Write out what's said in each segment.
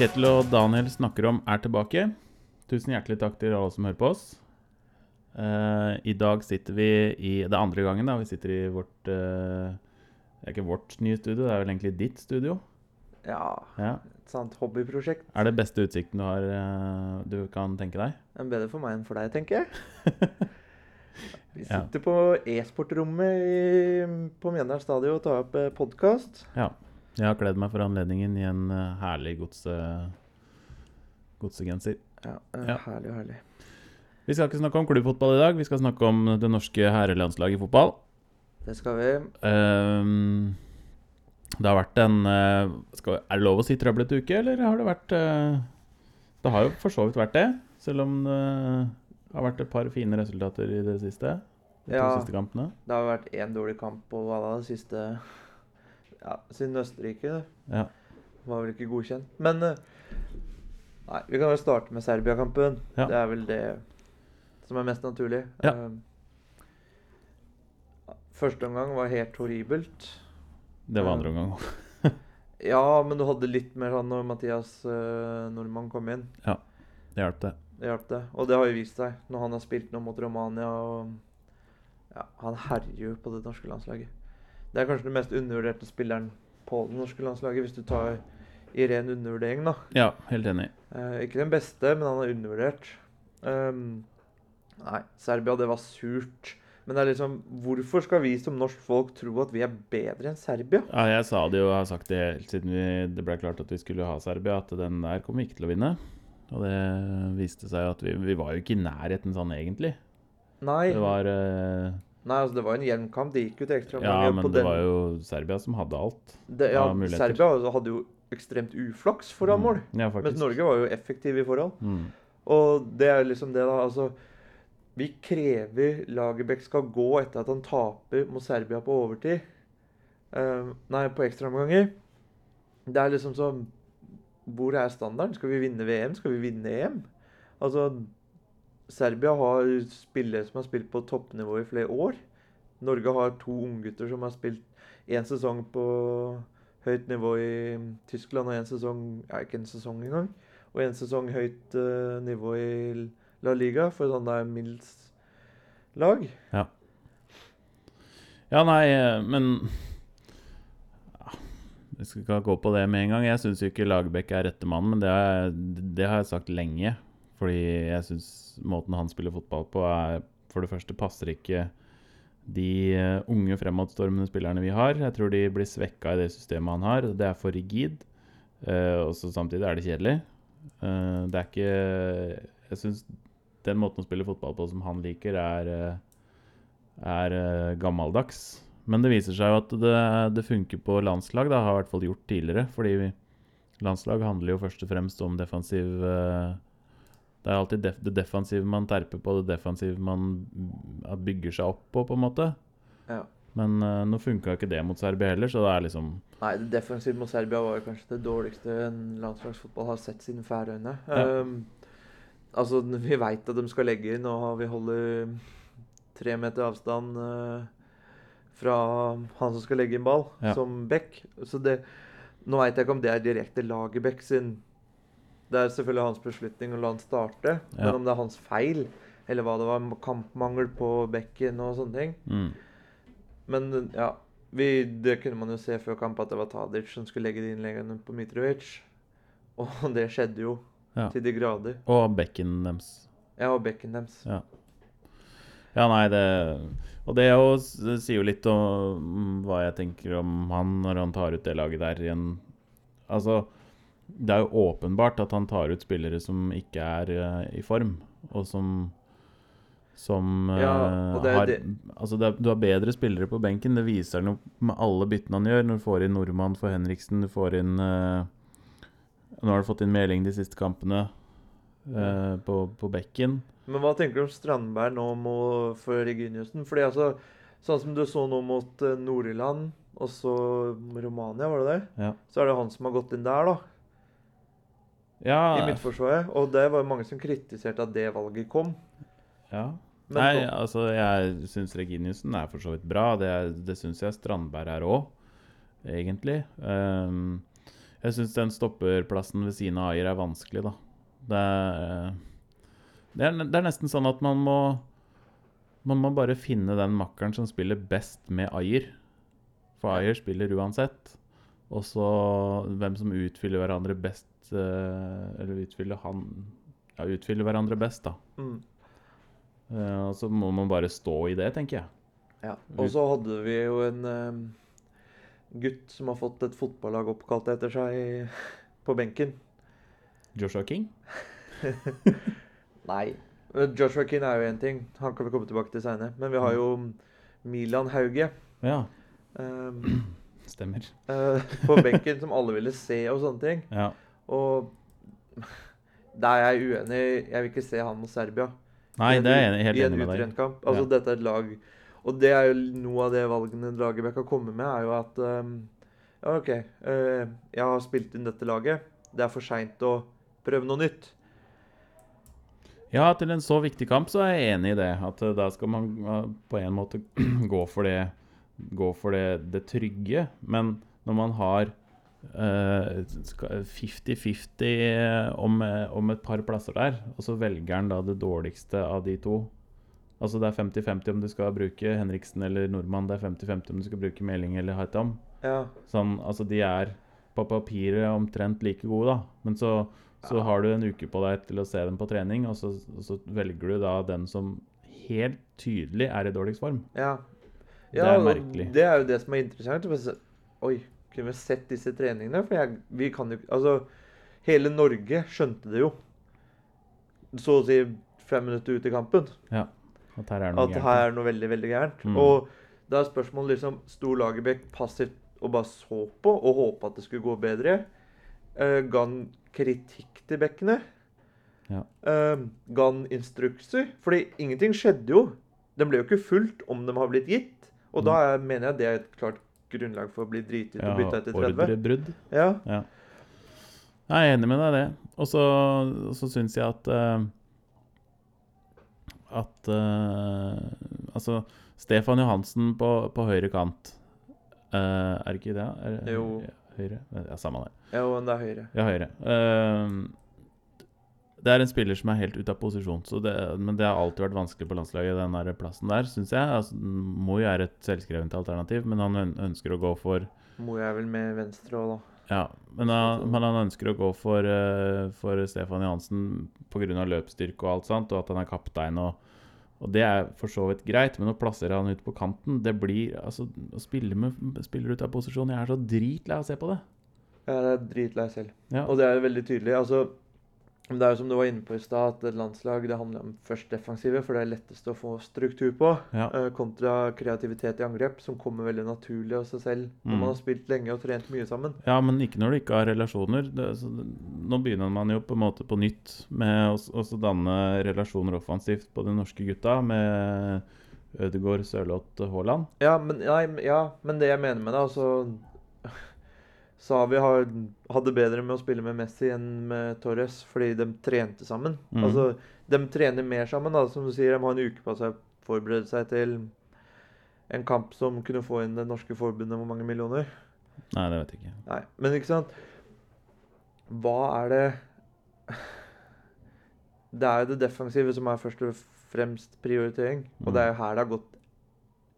Kjetil og Daniel snakker om, er tilbake. Tusen hjertelig takk til alle som hører på oss. Uh, I dag sitter vi i Det er andre gangen da vi sitter i vårt uh, Det er ikke vårt nye studio, det er vel egentlig ditt studio. Ja, Ja. et sånt hobbyprosjekt. Er det beste utsikten du har uh, du kan tenke deg? Det er bedre for meg enn for deg, tenker jeg. Vi Ja. sitter på e-sportrommet på Mjøndalen stadion og tar opp podkast. Ja. Jeg har kledd meg for anledningen i en eh, herlig godse, godsegenser. Ja, eh, Ja. Herlig, herlig. Vi skal ikke snakke om klubbfotball i dag, vi skal snakke om det norske herrelandslaget i fotball. Det skal vi. Um, det har vært en eh, skal, Er det lov å si trøblete uke, eller har det vært Det har jo for så vidt vært det, selv om det har vært et par fine resultater i det siste. De to Ja. siste kampene. Det har vært én dårlig kamp på hva da, det siste Ja, siden Østerrike. Ja. Var vel ikke godkjent. Men eh, Nei, vi kan vel starte med Serbia-kampen. Ja. Det er vel det som er mest naturlig. Ja. Eh, Første omgang var helt horribelt. Det var andre omgang. Ja, men du hadde litt mer sånn når Mathias uh, Nordmann kom inn. Det hjalp, det. Det hjalp det. Og det har jo vist seg når han har spilt nå mot Romania. og ja, Han herjer jo på det norske landslaget. Det er kanskje den mest undervurderte spilleren på det norske landslaget, hvis du tar i ren undervurdering, da. Ja, helt enig. Eh, ikke den beste, men han er undervurdert. Um, nei, Serbia, det var surt. Men det er liksom Hvorfor skal vi som norsk folk tro at vi er bedre enn Serbia? Ja, jeg sa det jo, jeg har sagt det helt siden vi, det ble klart at vi skulle ha Serbia, at den der kommer vi ikke til å vinne. Og det viste seg jo at vi, vi var jo ikke i nærheten sånn egentlig. Nei, Det var eh, nei altså det var en jevn kamp. Det gikk jo til ekstraomganger. Ja, på men det den- var jo Serbia som hadde alt. det, ja. Serbia hadde jo ekstremt uflaks foran mål. Mm. Ja, Mens faktisk. Norge var jo effektiv i forhold. Mm. Og det er liksom det, da. Altså Vi krever Lagerbäck skal gå etter at han taper mot Serbia på overtid. Uh, nei, på ekstraomganger. Det er liksom sånn Hvor er standarden? Skal vi vinne VM? Skal vi vinne EM? Altså Serbia har spillere som har spilt på toppnivå i flere år. Norge har to unggutter som har spilt én sesong på høyt nivå i Tyskland og én sesong ja, ikke en sesong engang. Og en sesong høyt uh, nivå i La Liga for sånn det er middels lag. Ja, nei, eh, men ja, Jeg skal ikke gå på det med en gang. Jeg syns ikke Lagerbäck er rette mann, men det har, jeg, det har jeg sagt lenge. Fordi jeg syns måten han spiller fotball på, er For det første passer ikke de eh, unge fremadstormende spillerne vi har. Jeg tror de blir svekka i det systemet han har. Det er for rigid. Uh, og samtidig er det kjedelig. Uh, det er ikke Jeg syns den måten å spille fotball på som han liker, er er uh, gammeldags. Men det viser seg jo at det, det funker på landslag. Det har i hvert fall gjort tidligere. Fordi landslag handler jo først og fremst om defensiv eh, Det er alltid def, det defensive man terper på, det defensive man mm, bygger seg opp på, på en måte. Ja. Men uh, nå funka ikke det mot Serbia heller, så det er liksom Nei, det defensive mot Serbia var kanskje det dårligste en landslagsfotball har sett siden Færøyene. Ja. Um, altså, vi veit at de skal legge inn, og vi holder tre meter avstand uh, fra han som skal legge inn ball, Ja. som back. Så det Nå veit jeg ikke om det er direkte Lagerbäck sin Det er selvfølgelig hans beslutning å la han starte, Ja. men om det er hans feil, eller hva det var, kampmangel på bekken og sånne ting mm, men ja, vi, det kunne man jo se før kamp at det var Tadic som skulle legge de innleggene på Mitrovic. Og det skjedde jo Ja. til de grader. Og bekken deres. Ja, og bekken deres. Ja. Ja, nei, det Og det jo sier jo litt om hva jeg tenker om han når han tar ut det laget der igjen. Altså, det er jo åpenbart at han tar ut spillere som ikke er uh, i form, og som som uh, Ja, det har Altså, er, du har bedre spillere på benken. Det viser han jo med alle byttene han gjør. Når du får inn Nordmann for Henriksen, du får inn uh, Nå har du fått inn Meling de siste kampene på, på bekken. Men hva tenker du om Strandberg nå må, for Reginiussen? Fordi altså, sånn som du så nå mot Nord-Irland, og så Romania, var det det? Ja. Så er det han som har gått inn der, da. Ja, I midtforsvaret. Og det var mange som kritiserte at det valget kom. ja. Men Nei, kom. altså jeg syns Reginiussen er for så vidt bra. Det, det syns jeg Strandberg er òg, egentlig. Um, Jeg syns den stopperplassen ved siden av Ayer er vanskelig, da. Det det er, det er nesten sånn at man må Man må bare finne den makkeren som spiller best med Ayer. For Ayer spiller uansett. Og så hvem som utfyller hverandre best eh, Eller utfyller han Ja, utfylle hverandre best, da. Mm. Eh, og så må man bare stå i det, tenker jeg. Ja. Og så hadde vi jo en eh, gutt som har fått et fotballag oppkalt etter seg på benken. Joshua King? Nei. Joshua King er jo én ting. Han kan vi komme tilbake til seinere. Men vi har jo Milan Hauge Ja, Um, stemmer. Uh, på benken som alle ville se og sånne ting. Ja. Og der er jeg uenig. Jeg vil ikke se han mot Serbia. Nei, det er jeg helt enig med deg. utrent kamp. Altså, Ja. dette er et lag Og det er jo noe av det valgene Lagerbäck har kommet med, er jo at ehm, Ja, OK, uh, jeg har spilt inn dette laget. Det er for seint å prøve noe nytt. Ja, til en så viktig kamp så er jeg enig i det. At eh, da skal man eh, på en måte gå for det Gå for det, det trygge. Men når man har 50-50 om, eh, om et par plasser der, og så velger han da det dårligste av de to Altså det er 50-50 om du skal bruke Henriksen eller Nordmann. Det er 50-50 om du skal bruke Meling eller Haitam. Ja. Sånn, altså de er på papiret omtrent like gode, da. Men så, så har du en uke på deg til å se dem på trening, og så, og så velger du da den som helt tydelig er i dårligst form. ja. Det er merkelig. Det er jo det som er interessant. Oi, kunne sett disse treningene? For jeg, vi kan jo Altså, hele Norge skjønte det jo. Så å si fem minutter ut i kampen. At her er noe gærent. her er noe veldig, veldig gærent. Mm. Og da er spørsmålet liksom Sto Lagerbäck passivt og bare så på og håpa at det skulle gå bedre? Uh, ga han kritikk til bekkene? Ja. Uh, ga han instrukser? Fordi ingenting skjedde jo. Den ble jo ikke fulgt om de har blitt gitt. Og da er, mener jeg det er et klart grunnlag for å bli driti ut Ja, og bytta etter 30. ordrebrudd. Ja. Jeg er enig med deg i det. Og så, så syns jeg at uh, At uh, Altså, Stefan Johansen på, på høyre kant uh, Er det ikke det? Er, Jo. Ja, høyre? Ja, samme det. ja, og det er høyre. Ja, høyre. Det er en spiller som er helt ute av posisjon, så det, men det har alltid vært vanskelig på landslaget, den der plassen der, syns jeg. Altså, Moi er et selvskrevent alternativ, men han ønsker å gå for Moi er vel med venstre òg, da. Ja, men han, men han ønsker å gå for, eh, for Stefan Johansen pga. løpsstyrke og alt sånt, og at han er kaptein. Og, og det er for så vidt greit, men å plassere han ut på kanten Det blir altså Å spille med spiller ut av posisjon Jeg er så dritlei av å se på det. Jeg er dritlei selv. Ja. Og det er jo veldig tydelig. altså det er jo som du var inne på i stad, at et landslag det handler om først defensive, for det er lettest å få struktur på, Ja. eh, kontra kreativitet i angrep, som kommer veldig naturlig av seg selv når Mm. man har spilt lenge og trent mye sammen. Ja, men ikke når du ikke har relasjoner. Det, så, nå begynner man jo på en måte på nytt med å danne relasjoner offensivt på de norske gutta, med Ødegaard, Sørloth, Haaland. Ja, men, nei, ja, men det jeg mener med det, altså Savi har, hadde bedre med å spille med Messi enn med Torres, fordi de trente sammen. Mm. Altså, de trener mer sammen, da, som du sier. De har en uke på seg å forberede seg til en kamp som kunne få inn det norske forbundet hvor mange millioner. Nei, det vet jeg ikke. Nei, men ikke sant Hva er det Det er jo det defensive som er først og fremst prioritering. Og det er jo her det har gått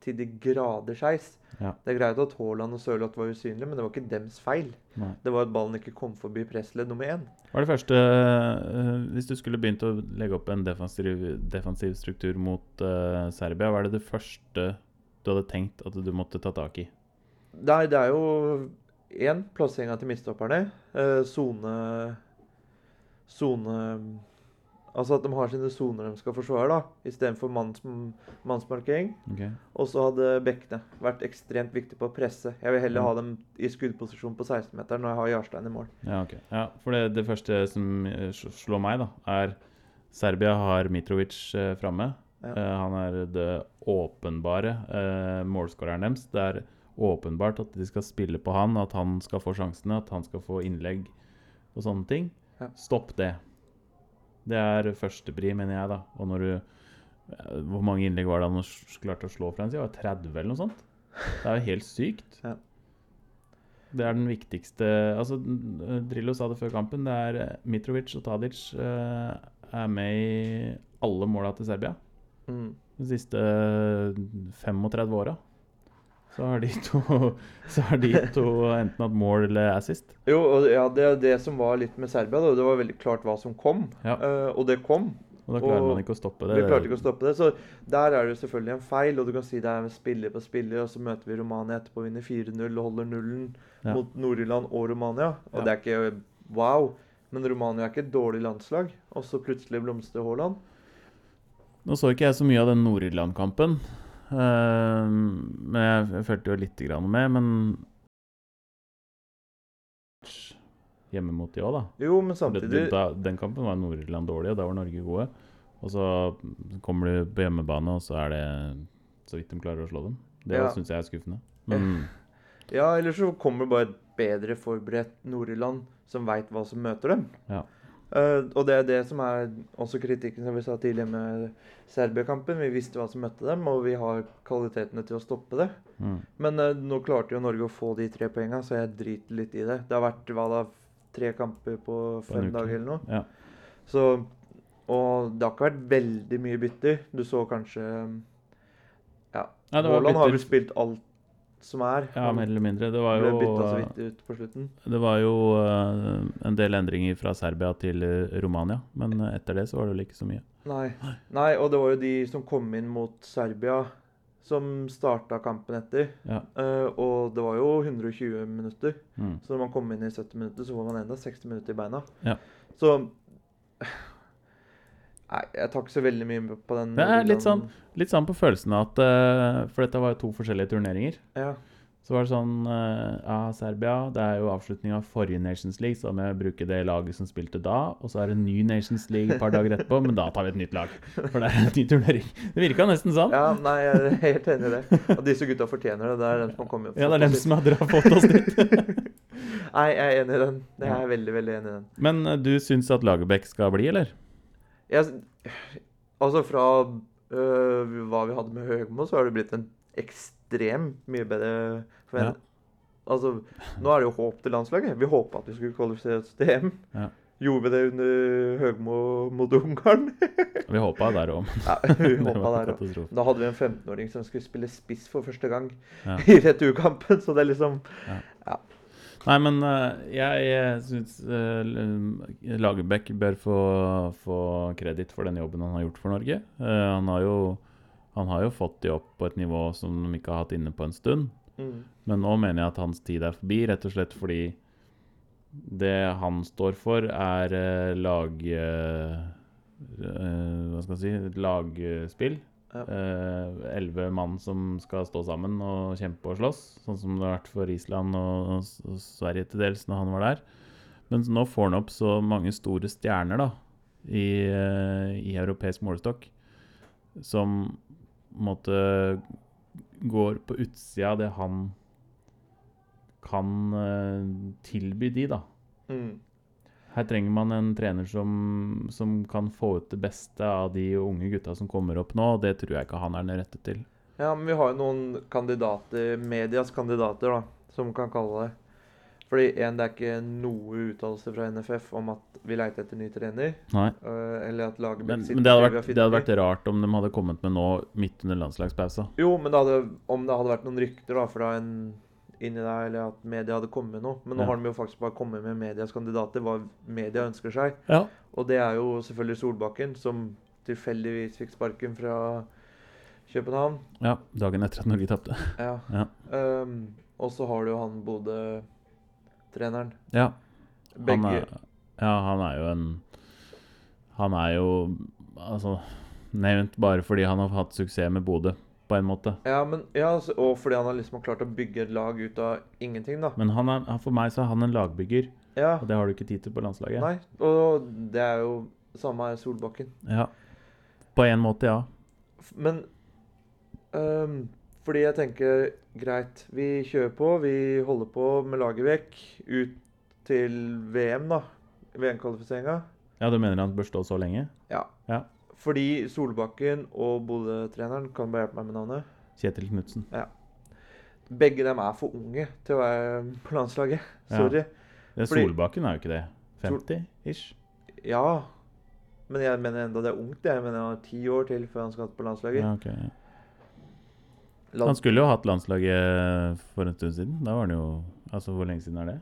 til de grader skeis. Ja. Det er greit at Haaland og Sørloth var usynlige, men det var ikke dems feil. Nei. Det var at ballen ikke kom forbi pressledd nummer én. Hva er det første uh, Hvis du skulle begynt å legge opp en defensiv, defensiv struktur mot uh, Serbia, hva er det det første du hadde tenkt at du måtte ta tak i? Nei, det er jo én plasseringa til midtstopperne. eh, Sone Sone Altså at de har sine soner de skal forsvare, da, istedenfor manns, mannsmarkering. Okay. Og så hadde bekkene vært ekstremt viktig på å presse. Jeg vil heller Mm. ha dem i skuddposisjon på 16-meteren når jeg har Jarstein i mål. Ja, okay. Ja, for det, det første som eh, slår meg, da, er Serbia har Mitrovic eh, framme. Ja. Eh, han er det åpenbare eh, målskåreren deres. Det er åpenbart at de skal spille på han, at han skal få sjansene, at han skal få innlegg og sånne ting. Ja. Stopp det. Det er førstepri, mener jeg, da. Og når du eh, Hvor mange innlegg var det han klarte å slå fra en side? Var det 30 eller noe sånt? Det er jo helt sykt. Det er den viktigste Altså, Drillo sa det før kampen. Det er eh, Mitrovic og Tadic eh, er med i alle måla til Serbia Mm. de siste 35 åra. Så har de to, så har de to enten hatt mål eller assist. Jo, og ja, det er det som var litt med Serbia. Da. Det var veldig klart hva som kom, Ja. eh, og det kom. Og da klarer Og man ikke å stoppe det. Vi klarte ikke å stoppe det. Så der er det jo selvfølgelig en feil. Og du kan si det er spiller på spiller, og så møter vi Romania etterpå vinner 4-0 og holder nullen Ja. mot Nord-Irland og Romania. Og Ja. det er ikke wow. Men Romania er ikke et dårlig landslag. Og så plutselig blomstrer Haaland. Nå så ikke jeg så mye av den Nord-Irland-kampen. Eh, men jeg, jeg følte jo lite grann med. Men hjemme mot de òg, da. Jo, men samtidig det- da, den kampen var Nord-Irland dårlig, og da var Norge gode. Og så kommer du på hjemmebane, og så er det så vidt de klarer å slå dem. Det Ja. syns jeg er skuffende. Men Ja, eller så kommer det bare et bedre forberedt Nord-Irland som veit hva som møter dem. Ja. Eh, og det er det som er også kritikken som vi sa tidligere med Serbia-kampen. Vi visste hva som møtte dem, og vi har kvalitetene til å stoppe det. mm, Men uh, nå klarte jo Norge å få de tre poengene, så jeg driter litt i det. Det har vært hva da, tre kamper på fem dager eller noe. ja. Så, og det har ikke vært veldig mye bytter. Du så kanskje Ja. Ja, Haaland har vel spilt alt som er. ja, mer eller mindre. Det var ble jo, bytta så vidt ut på slutten. det var jo uh, en del endringer fra Serbia til eh, Romania, men eh, etter det så var det vel ikke så mye. Nei. Nei, og det var jo de som kom inn mot Serbia, som starta kampen etter. Ja. Uh, og det var jo 120 minutter. Mm. Så når man kom inn i 70 minutter, så var man enda 60 minutter i beina. Ja. Så Nei, jeg tar ikke så veldig mye på den. Det er litt Nord-Irland- Litt sånn på følelsen av at uh, For dette var jo to forskjellige turneringer. Ja. Så var det sånn Ja, Ja, Serbia, det er jo avslutning av forrige Nations League, så da må jeg bruke det laget som spilte da. Og så er det en ny Nations League et par dager etterpå, men da tar vi et nytt lag. For det er en ny turnering. Det virka nesten sånn. ja, nei, jeg er helt enig i det. Og disse gutta fortjener det. Det er dem som har kommet opp. Ja, det er dem som har fått oss dit. Nei, jeg er enig i den. Jeg er veldig, veldig enig i den. Men eh, du syns at Lagerbäck skal bli, eller? Jeg, altså fra øh, hva vi hadde med Høgmo, så har det blitt en ekstremt mye bedre forventning. Ja. Altså, nå er det jo håp til landslaget. Vi håpa at vi skulle kvalifisere oss til EM. Ja. Gjorde vi det under Høgmo mot Ungarn? Vi håpa der òg, ja, vi håpa der òg. Da hadde vi en 15-åring som skulle spille spiss for første gang Ja. i returkampen, så det er liksom Nei, men eh, jeg, jeg syns Lagerbäck bør få, få kreditt for den jobben han har gjort for Norge. Eh, han, har jo, han har jo fått de opp på et nivå som de ikke har hatt inne på en stund. mm, Men nå mener jeg at hans tid er forbi, rett og slett fordi det han står for, er eh, lag... eh, eh, hva skal jeg si Lagspill. Ja. Eh, mann som skal stå sammen og kjempe og slåss, sånn som det har vært for Island og, Sverige til dels når han var der. Men nå får han opp så mange store stjerner da, i, eh, i europeisk målestokk som på en måte går på utsida av det han kan eh, tilby de, da. mm. Her trenger man en trener som, som kan få ut det beste av de unge gutta som kommer opp nå, og det tror jeg ikke han er den rette til. Ja, men vi har jo noen kandidater, medias kandidater, da, som kan kalle det. Fordi en, det er ikke noe uttalelse fra NFF om at vi leiter etter ny trener. Nei. øh, eller at laget Men, sitter men det, hadde vært, det hadde vært rart om de hadde kommet med nå midt under landslagspausa. Jo, men det hadde, om det hadde vært noen rykter da, fra en inni der, eller at media hadde kommet med noe. Men nå Ja. har de jo faktisk bare kommet med medias kandidater, hva media ønsker seg. Ja. Og det er jo selvfølgelig Solbakken, som tilfeldigvis fikk sparken fra København. ja. Dagen etter at Norge tapte. Ja. Ja. Um, og så har du jo han Bodø-treneren. Ja. Han er, ja, han er jo en Han er jo altså nevnt bare fordi han har hatt suksess med Bodø, på en måte. Ja, men, ja, altså, og fordi han har liksom klart å bygge et lag ut av ingenting, da. Men han er, for meg så er han en lagbygger, Ja, og det har du ikke tid til på landslaget. nei, og det er jo samme her Solbakken. Ja. På en måte, ja. Men um, fordi jeg tenker greit, vi kjører på, vi holder på med laget vekk ut til VM, da. VM-kvalifiseringa. Ja, Du mener han bør stå så lenge? Ja. Ja. Fordi Solbakken og Bodø-treneren kan bare hjelpe meg med navnet. Kjetil Knutsen. Begge dem er for unge til å være på landslaget. Sorry. Ja. Solbakken er jo ikke det. 50-ish. Ja. Men jeg mener enda det er ungt. Jeg mener han har ti år til før han skal på landslaget. Ja, ok. Land- Han skulle jo hatt landslaget for en stund siden. Da var han jo Altså, hvor lenge siden er det?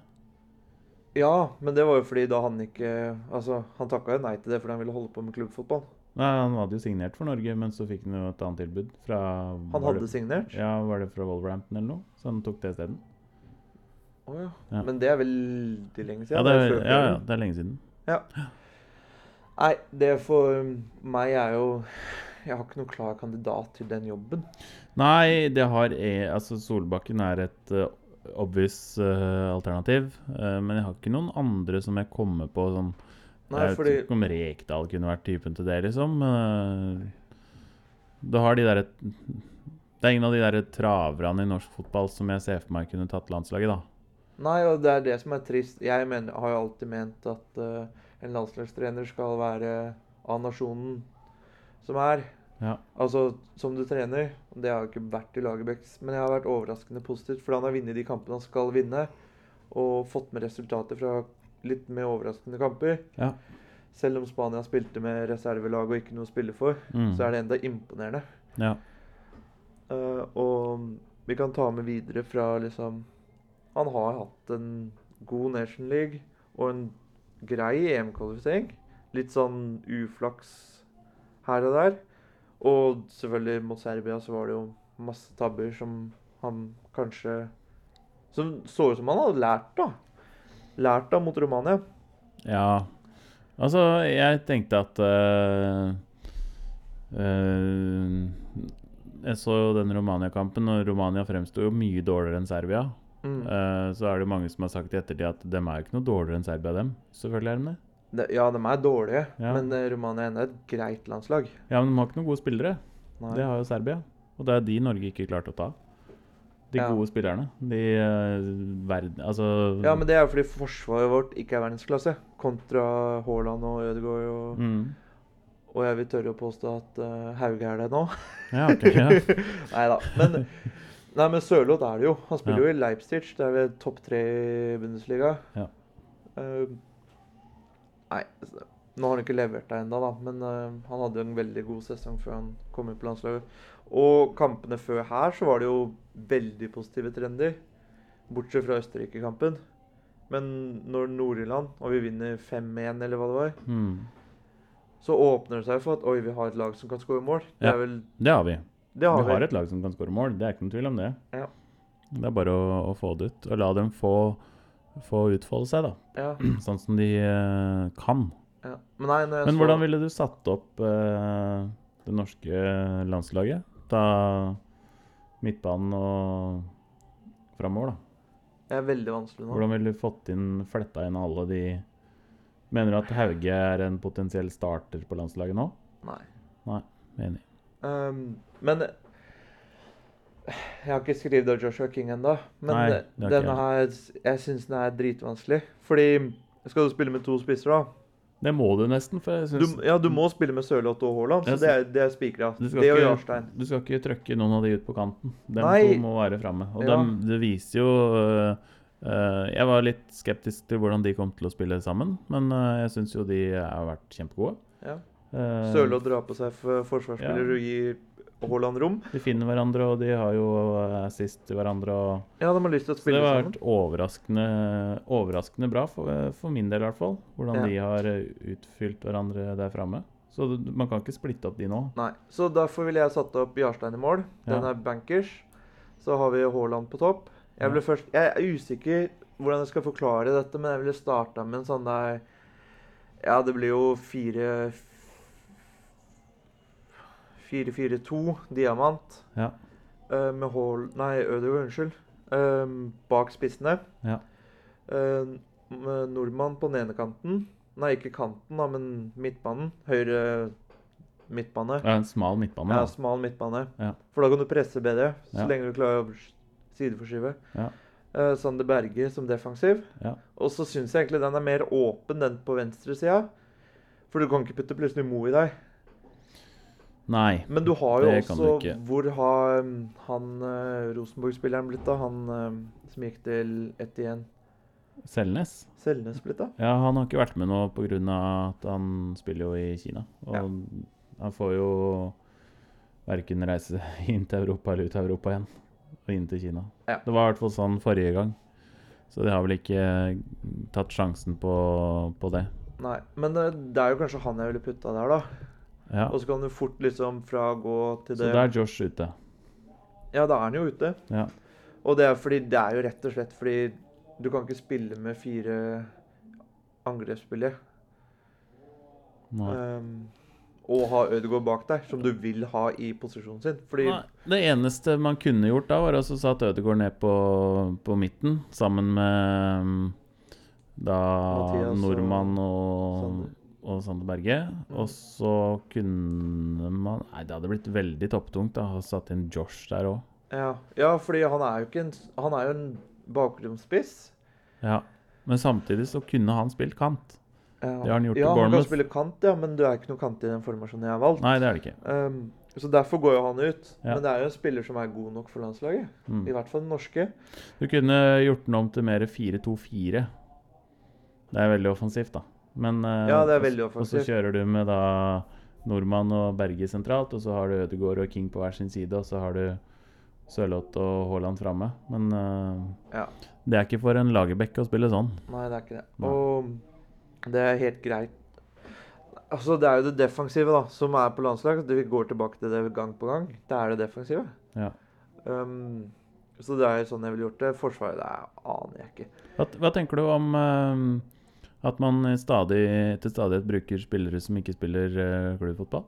Ja, men det var jo fordi da han ikke Altså, han takka jo nei til det fordi han ville holde på med klubbfotball. Nei, Han hadde jo signert for Norge, men så fikk han jo et annet tilbud fra Han hadde det, signert. Ja, Var det fra Wolverhampton eller noe? Så han tok det isteden? Å ja. Ja. Men det er veldig lenge siden. Ja, det er, ja, ja, det er lenge siden. Nei, det for meg er jo Jeg har ikke noen klar kandidat til den jobben. Nei, det har jeg Altså, Solbakken er et uh, obvious uh, alternativ. Uh, men jeg har ikke noen andre som jeg kommer på sånn Nei, Jeg fordi vet ikke om Rekdal kunne vært typen til det, liksom. Eh, du har de derre Det er ingen av de der traverne i norsk fotball som jeg ser for meg kunne tatt landslaget, da. Nei, og det er det som er trist. Jeg mener, har jo alltid ment at uh, en landslagstrener skal være av nasjonen som er. Ja. Altså som du trener. Det har jo ikke vært i Lagerbäcks, men jeg har vært overraskende positivt. Fordi han har vunnet de kampene han skal vinne, og fått med resultater fra litt mer overraskende kamper. Ja. Selv om Spania spilte med reservelag og ikke noe å spille for, Mm. så er det enda imponerende. ja. Uh, og vi kan ta med videre fra liksom Han har hatt en god Nation League og en grei EM-kvalifisering. Litt sånn uflaks her og der. Og selvfølgelig mot Serbia så var det jo masse tabber som han kanskje Som så ut som han hadde lært, da. Lært av mot Romania. Ja. Altså, jeg tenkte at uh, uh, Jeg så jo den Romania-kampen, og Romania fremsto jo mye dårligere enn Serbia. Mm. Uh, så er det jo mange som har sagt i ettertid at dem er jo ikke noe dårligere enn Serbia, dem. Selvfølgelig er de det. De, ja, de er dårlige, Ja. men Romania er et greit landslag. Ja, men de har ikke noen gode spillere. Nei. Det har jo Serbia. Og det er de Norge ikke klarte å ta. De Ja. gode spillerne. De uh, verden... Altså Ja, men det er jo fordi forsvaret vårt ikke er verdensklasse. Kontra Haaland og Ødegaard og mm. Og jeg vil tørre å påstå at uh, Hauge er det nå. Ja, okay, Ja. nei da. Men, nei, men Sørloth er det jo. Han spiller Ja. jo i Leipzig. Det er vel topp tre i Bundesliga. Ja. Uh, nei, nå har han ikke levert det ennå, da. Men uh, han hadde jo en veldig god sesong før han kom inn på landslaget. Og kampene før her så var det jo veldig positive trender. Bortsett fra Østerrike-kampen. Men når Nord-Irland, og vi vinner 5-1, eller hva det var, Mm. så åpner det seg for at oi, vi har et lag som kan skåre mål. Det Ja. er vel Det har vi. Det har vi vi. har et lag som kan skåre mål. Det er ikke noen tvil om det. Ja. Det er bare å, å få det ut. Og la dem få, få utfolde seg, da. Ja, Sånn som de eh, kan. ja. Men nei, Men hvordan ville du satt opp eh, det norske landslaget? Da midtbanen og framover, da. Det er veldig vanskelig nå. Hvordan ville du fått inn, fletta inn alle de Mener du at Hauge er en potensiell starter på landslaget nå? Nei. Enig. Um, men Jeg har ikke skrevet av Joshua King ennå. Men Nei, denne her Jeg syns den er dritvanskelig. Fordi skal du spille med to spisser, da? Det må du nesten, for jeg Du, ja, du må spille med Sørloth og Haaland, så det er, det er spikra. Og Jarstein. Du skal ikke trøkke noen av de ut på kanten. De Nei. to må være framme. Og Ja. dem- det viser jo uh, Uh, Jeg var litt skeptisk til hvordan de kom til å spille sammen, men uh, jeg syns jo de har vært kjempegode. Ja. Sørloth drar på seg for forsvarsspiller Ja. og gir Haaland rom. De finner hverandre, og de har jo øh, assist til hverandre. Og, Ja, de har lyst til å spille så det har sammen. vært overraskende, overraskende bra, for, for min del i hvert fall, hvordan Ja. de har øh, utfylt hverandre der framme. Så man kan ikke splitte opp de nå. Nei. Så derfor ville jeg satt opp Jarstein i mål. Den Ja. er bankers. Så har vi Haaland på topp. Jeg, ble først, jeg er usikker hvordan jeg skal forklare dette, men jeg ville starta med en sånn der Ja, det blir jo fire 4-4-2, diamant. Ja. uh, med Haal Nei, Ødegaard, unnskyld. Uh, bak spissene. Ja. Uh, nordmann på den ene kanten. Nei, ikke kanten, da, men midtbanen. Høyre midtbane. Er en smal midtbane. Ja, smal midtbane. Ja. For da kan du presse bedre, så Ja. lenge du klarer å sideforskyve. Ja. Uh, Sander Berge som defensiv. Ja. Og så syns jeg egentlig den er mer åpen, den på venstresida. For du kan ikke putte plutselig Mo i deg. Nei. Men du har jo Det kan du også ikke. Hvor har um, han uh, Rosenborg-spilleren blitt, da? Han um, som gikk til Etienne. Selnes? Selnes blitt, da? Ja, han har ikke vært med nå pga. at han spiller jo i Kina. Og Ja. han får jo verken reise inn til Europa eller ut av Europa igjen. Og inn til Kina. Ja. Det var i hvert fall sånn forrige gang. Så de har vel ikke tatt sjansen på, på det. Nei. Men uh, det er jo kanskje han jeg ville putta der, da. Ja. Og så kan du fort liksom fra gå til det Så da er Josh ute. Ja, da er han jo ute. Ja. Og det er fordi Det er jo rett og slett fordi du kan ikke spille med fire angrepsspillere. Um, og ha Ødegaard bak deg, som du vil ha i posisjonen sin. Fordi Nei, det eneste man kunne gjort da, var å satt Ødegaard ned på, på midten, sammen med mm, da Mathias og Nordmann og, Sander. Og Sander Berge. Mm. Og så kunne man Nei, det hadde blitt veldig topptungt da, å satt inn Josh der òg. Ja, ja fordi han er jo ikke en Han er jo en bakgrunnsspiss. Ja. Men samtidig så kunne han spilt kant. Ja, Det har han gjort i ja, han kan spille kant, ja, men du er ikke noe kant i den formasjonen jeg har valgt. Nei, det er det ikke. Um, så derfor går jo han ut. Ja. Men det er jo en spiller som er god nok for landslaget. Mm. I hvert fall den norske. Du kunne gjort den om til mer 4-2-4. Det er veldig offensivt, da. Men, eh, Ja, det er og- offensivt. Og så kjører du med da Nordmann og Berge sentralt, og så har du Ødegaard og King på hver sin side, og så har du Sørloth og Haaland framme. Men uh, Ja. det er ikke for en lagerbekk å spille sånn. Nei, det er ikke det. Nei. Og det er helt greit. Altså, Det er jo det defensive da, som er på landslag. Det- Vi går tilbake til det gang på gang. Det er det defensive. Ja. Um, så det er sånn jeg ville gjort det. Forsvaret det er, aner jeg ikke. Hva, hva tenker du om eh, at man stadig, til stadighet bruker spillere som ikke spiller uh, klubbfotball?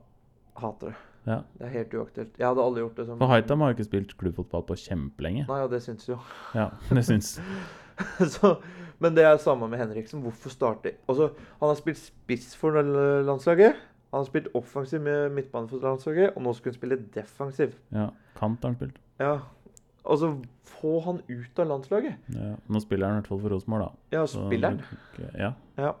Hater det. Ja. Det er helt uaktuelt. Jeg hadde aldri gjort det som For Haitam har jo ikke spilt klubbfotball på kjempelenge. Nei, og det syns jo. Ja, det syns så, men det er samme med Henriksen. Hvorfor starte Altså, han har spilt spiss for landslaget. Han har spilt offensiv med midtbane for landslaget, og nå skulle han spille defensiv. Ja, Kant har han spilt. Ja. Altså, få han ut av landslaget. Ja, nå spiller han i hvert fall for Rosenborg, da. Ja, spiller han? ikke- Ja, Ja.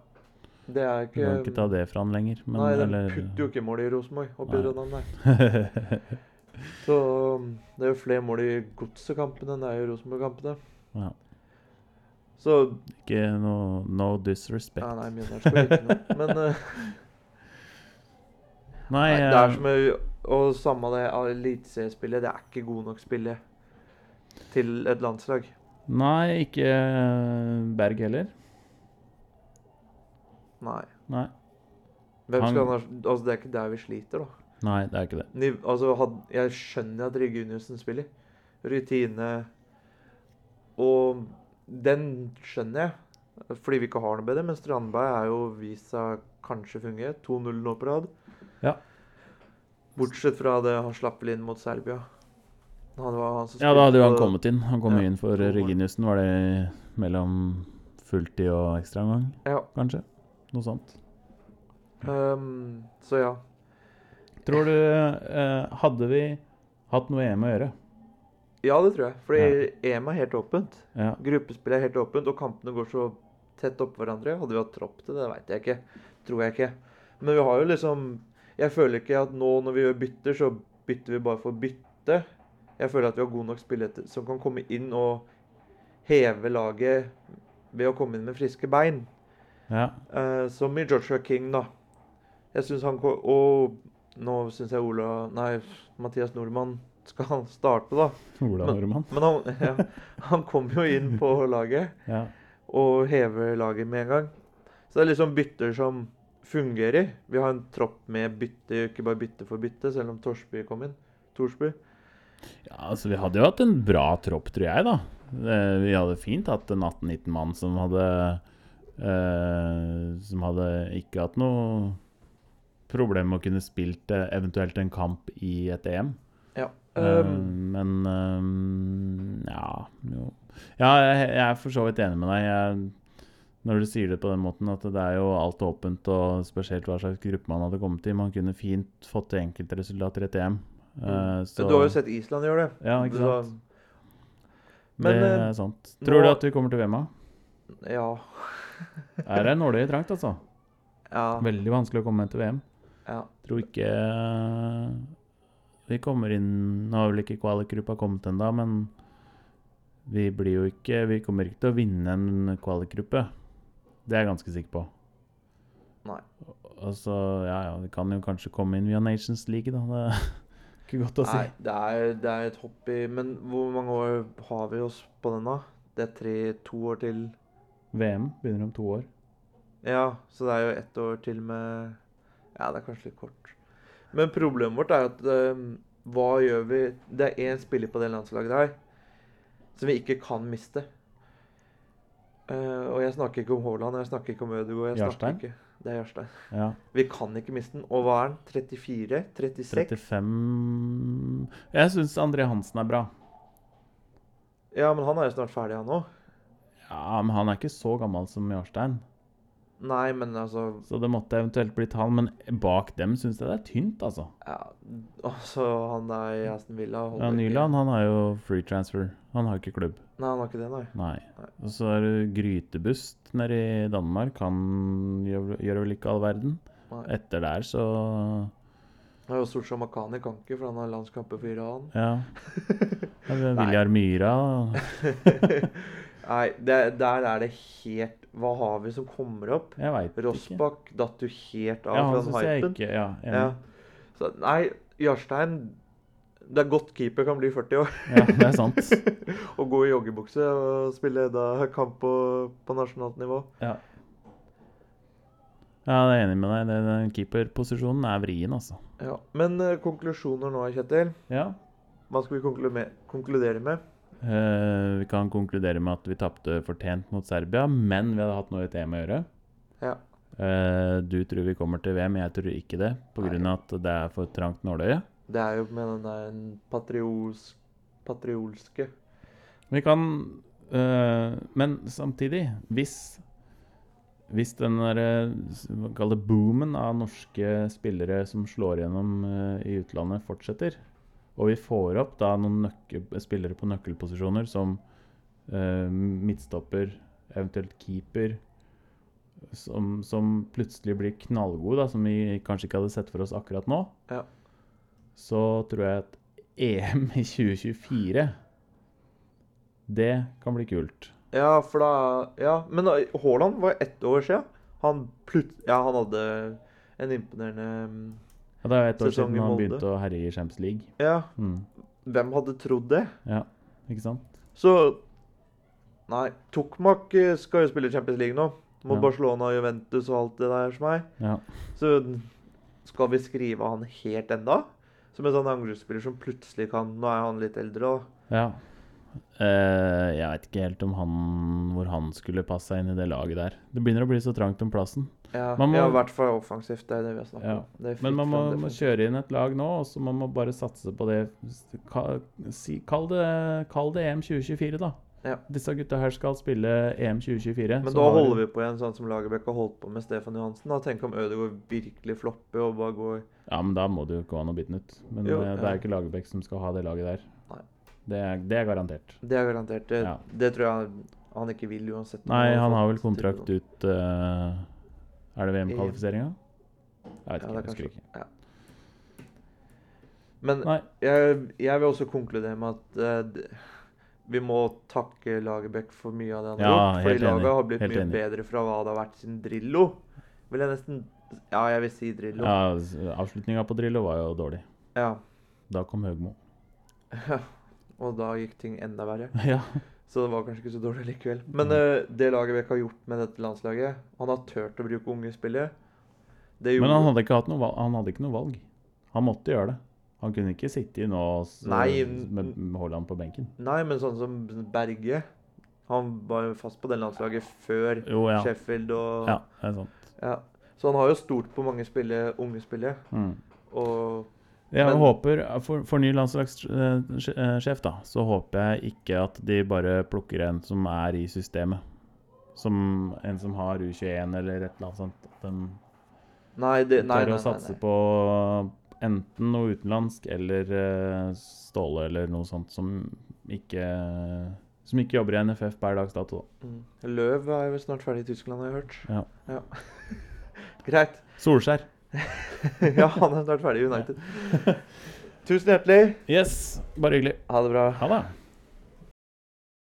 Det er du kan ikke ikke ta det fra han lenger. Men, Nei, den eller- putter jo ikke mål i Rosenborg oppi Nei. Trondheim der. Så um, det er jo flere mål i Godset-kampene enn det er i Rosenborg-kampene. Ja. Så ikke noe no disrespect. Nei, nei, Mjøndalen ikke noe. Men uh, Nei, Nei, det eh, er som å- Og samme det eliteseriespillet. Det er ikke god nok spillet til et landslag. nei, ikke eh, Berg heller. Nei. Nei. Hvem skal han Altså, det er ikke der vi sliter, da. Nei, det er ikke det. Niv altså, had, jeg skjønner at Rygge Juniorsen spiller. Rutine Og den skjønner jeg, fordi vi ikke har noe bedre. Men Strandberg er jo vist seg kanskje fungere. 2-0 nå på rad. Ja. Bortsett fra det han slapp vel inn mot Serbia. Han var han som Ja, da hadde jo han kommet inn. Han kom Ja, inn for. Reginiussen. Var det mellom fulltid og ekstraomgang, Ja. kanskje? Noe sånt. Um, så ja. Tror du eh, Hadde vi hatt noe EM å gjøre? Ja, det tror jeg. Fordi EM er helt åpent. Ja. Gruppespillet er helt åpent, og kampene går så tett oppå hverandre. Hadde vi hatt tropp til det, veit jeg ikke. Tror jeg ikke. Men vi har jo liksom Jeg føler ikke at nå når vi gjør bytter, så bytter vi bare for bytte. Jeg føler at vi har god nok spillere som kan komme inn og heve laget ved å komme inn med friske bein. ja. Uh, som i Joshua King, da. Jeg synes han Og nå syns jeg Ola Nei, Mathias Nordmann skal starte, da. Ola Men- Nordmann. Men han, ja, han kom jo inn på laget Ja. og hever laget med en gang. Så det er liksom bytter som fungerer. Vi har en tropp med bytte, ikke bare bytte for bytte, selv om Torsby kom inn. Torsby. Ja, altså vi hadde jo hatt en bra tropp, tror jeg, da. Eh, Vi hadde fint hatt en 18-19 mann som hadde eh, Som hadde ikke hatt noe problem med å kunne spilt eh, eventuelt en kamp i et EM. Ja. Um, men eh, ja jo. Ja, jeg, jeg er for så vidt enig med deg. Jeg, når du sier det på den måten at det er jo alt åpent, og spesielt hva slags gruppe man hadde kommet i. Man kunne fint fått til enkeltresultater i et EM. Eh, så- du har jo sett Island gjøre det. Ja, ikke Så- sant. Men, det eh, er sant. Tror du at vi kommer til VM? Ja. Er det nåløyet trangt, altså? ja. Veldig vanskelig å komme til VM. Ja. Tror ikke eh, vi kommer inn Nå har vel ikke kvalikgruppa kommet ennå, men vi blir jo ikke Vi kommer ikke til å vinne en kvalikgruppe. Det er jeg ganske sikker på. Nei. Altså, ja ja, vi kan jo kanskje komme inn via Nations League, da. Det ikke godt å si. Nei, det er, det er et hopp i Men hvor mange år har vi oss på den, da? Det er tre, to år til VM begynner om to år. Ja, så det er jo ett år til med Ja, det er kanskje litt kort. Men problemet vårt er at eh, hva gjør vi Det er én spiller på det landslaget her som vi ikke kan miste. Uh, og jeg snakker ikke om Haaland, jeg snakker ikke om Ødegaard. jeg snakker Jarstein? ikke- Det er Jarstein. Ja. Vi kan ikke miste den. Og hva er han? 34? 36? 35 Jeg syns André Hansen er bra. Ja, men han er jo snart ferdig, han òg. Ja, men han er ikke så gammel som Jarstein. Nei, men altså Så det måtte eventuelt blitt han. Men bak dem syns jeg det er tynt, altså. Ja, altså han der i Aston Villa Ja. Nyland han har jo free transfer. Han har ikke klubb. Nei, han har ikke det, nei. Nei. Og så er det Grytebust nede i Danmark. Han gjør, gjør vel ikke all verden. nei. Etter der så Det er jo stort som Makani kan ikke, for han har landskamper for Iran. Ja. ja vi. Viljar Myra Nei, det, der er det helt Hva har vi som kommer opp? Jeg vet. Rossbakk datt jo helt av Ja, fra den hypen. ikke Ja. Ja. Så nei, Jarstein Det er godt keeper kan bli 40 år ja, det er sant. og gå i joggebukse og spille da kamp på, på nasjonalt nivå. Ja. Ja, jeg er enig med deg. Den- Den keeperposisjonen er vrien, altså. Ja. Men uh, konklusjoner nå, Kjetil? Ja. Hva skal vi konkludere med? Uh, vi kan konkludere med at vi tapte fortjent mot Serbia, men vi hadde hatt noe i et EM å gjøre. Ja. Uh, du tror vi kommer til VM, jeg tror ikke det, pga. At det er for trangt nåløye. Det er jo med den der patriols, patriolske Vi kan eh, Men samtidig, hvis hvis den der, eh, boomen av norske spillere som slår gjennom eh, i utlandet, fortsetter, og vi får opp da noen spillere på nøkkelposisjoner som eh, midtstopper, eventuelt keeper, som, som plutselig blir knallgode, da, som vi kanskje ikke hadde sett for oss akkurat nå, Ja. Så tror jeg at EM i 2024 det kan bli kult. Ja, for da Ja, men Haaland var ett år siden. Han plut... Ja, han hadde en imponerende mm, Ja, det er et år siden han begynte å herje i Champions League. Ja, Mm. hvem hadde trodd det? Ja, ikke sant? Så Nei, Tokmak skal jo spille Champions League nå. Mot Ja. Barcelona Juventus og alt det der som er. Ja. Så skal vi skrive han helt enda? Som en sånn angrepsspiller som plutselig kan Nå er han litt eldre, òg. ja. Uh, jeg veit ikke helt om han hvor han skulle passe seg inn i det laget der. Det begynner å bli så trangt om plassen. Ja, Man må- ja, i hvert fall offensivt. Det er det vi har snakket Ja. om. Det Men man må, må kjøre inn et lag nå, og så må man bare satse på det. Kall, det kall det EM 2024, da. Ja. Disse gutta her skal spille EM 2024. Men da holder vi på igjen sånn som Lagerbäck har holdt på med Stefan Johansen. Da. Tenk om Ødegaard virkelig flopper og bare går Ja, men da må det jo gå an å bytte den ut. Men Jo, eh, det er jo ikke Lagerbäck som skal ha det laget der. Det er, det er garantert. Det er garantert. Det, Ja. det tror jeg han ikke vil uansett. Nei, han har vel kontrakt ut uh, Er det VM-kvalifiseringa? Jeg vet Ja, ikke. det jeg er husker ikke. Ja. Men jeg, jeg vil også konkludere med at d- vi må takke Lagerbäck for mye av det han Ja, har gjort. Fordi laget har blitt Helt mye enig. bedre fra hva det har vært siden Drillo. Vil jeg nesten Ja, jeg vil si Drillo. Ja, Avslutninga på Drillo var jo dårlig. Ja. Da kom Høgmo. Og da gikk ting enda verre. ja. Så det var kanskje ikke så dårlig likevel. Men eh, det Lagerbäck har gjort med dette landslaget Han har turt å bruke unge spillere. Det Men han hadde, ikke hatt noe valg, han hadde ikke noe valg. Han måtte gjøre det. Han kunne ikke sitte i nå s- Nei, med Haaland på benken. Nei, men sånn som Berge Han var jo fast på det landslaget før Jo, ja. Sheffield og Ja, det er sant. Ja. Så han har jo stort på mange spille, unge spillere. Mm. Og Jeg Men- håper, for, for ny landslagssjef, da, så håper jeg ikke at de bare plukker en som er i systemet. Som en som har U21 eller et eller annet sånt. At de Nei, det, nei, tør nei, å satse på enten noe utenlandsk eller eh, Ståle eller noe sånt som ikke Som ikke jobber i NFF per dags dato. Mm. Løv er jo snart ferdig i Tyskland, har jeg hørt. Ja. Greit. Solskjær. ja, han er snart ferdig i United. Tusen hjertelig. Yes, bare hyggelig. Ha det bra. Ha det.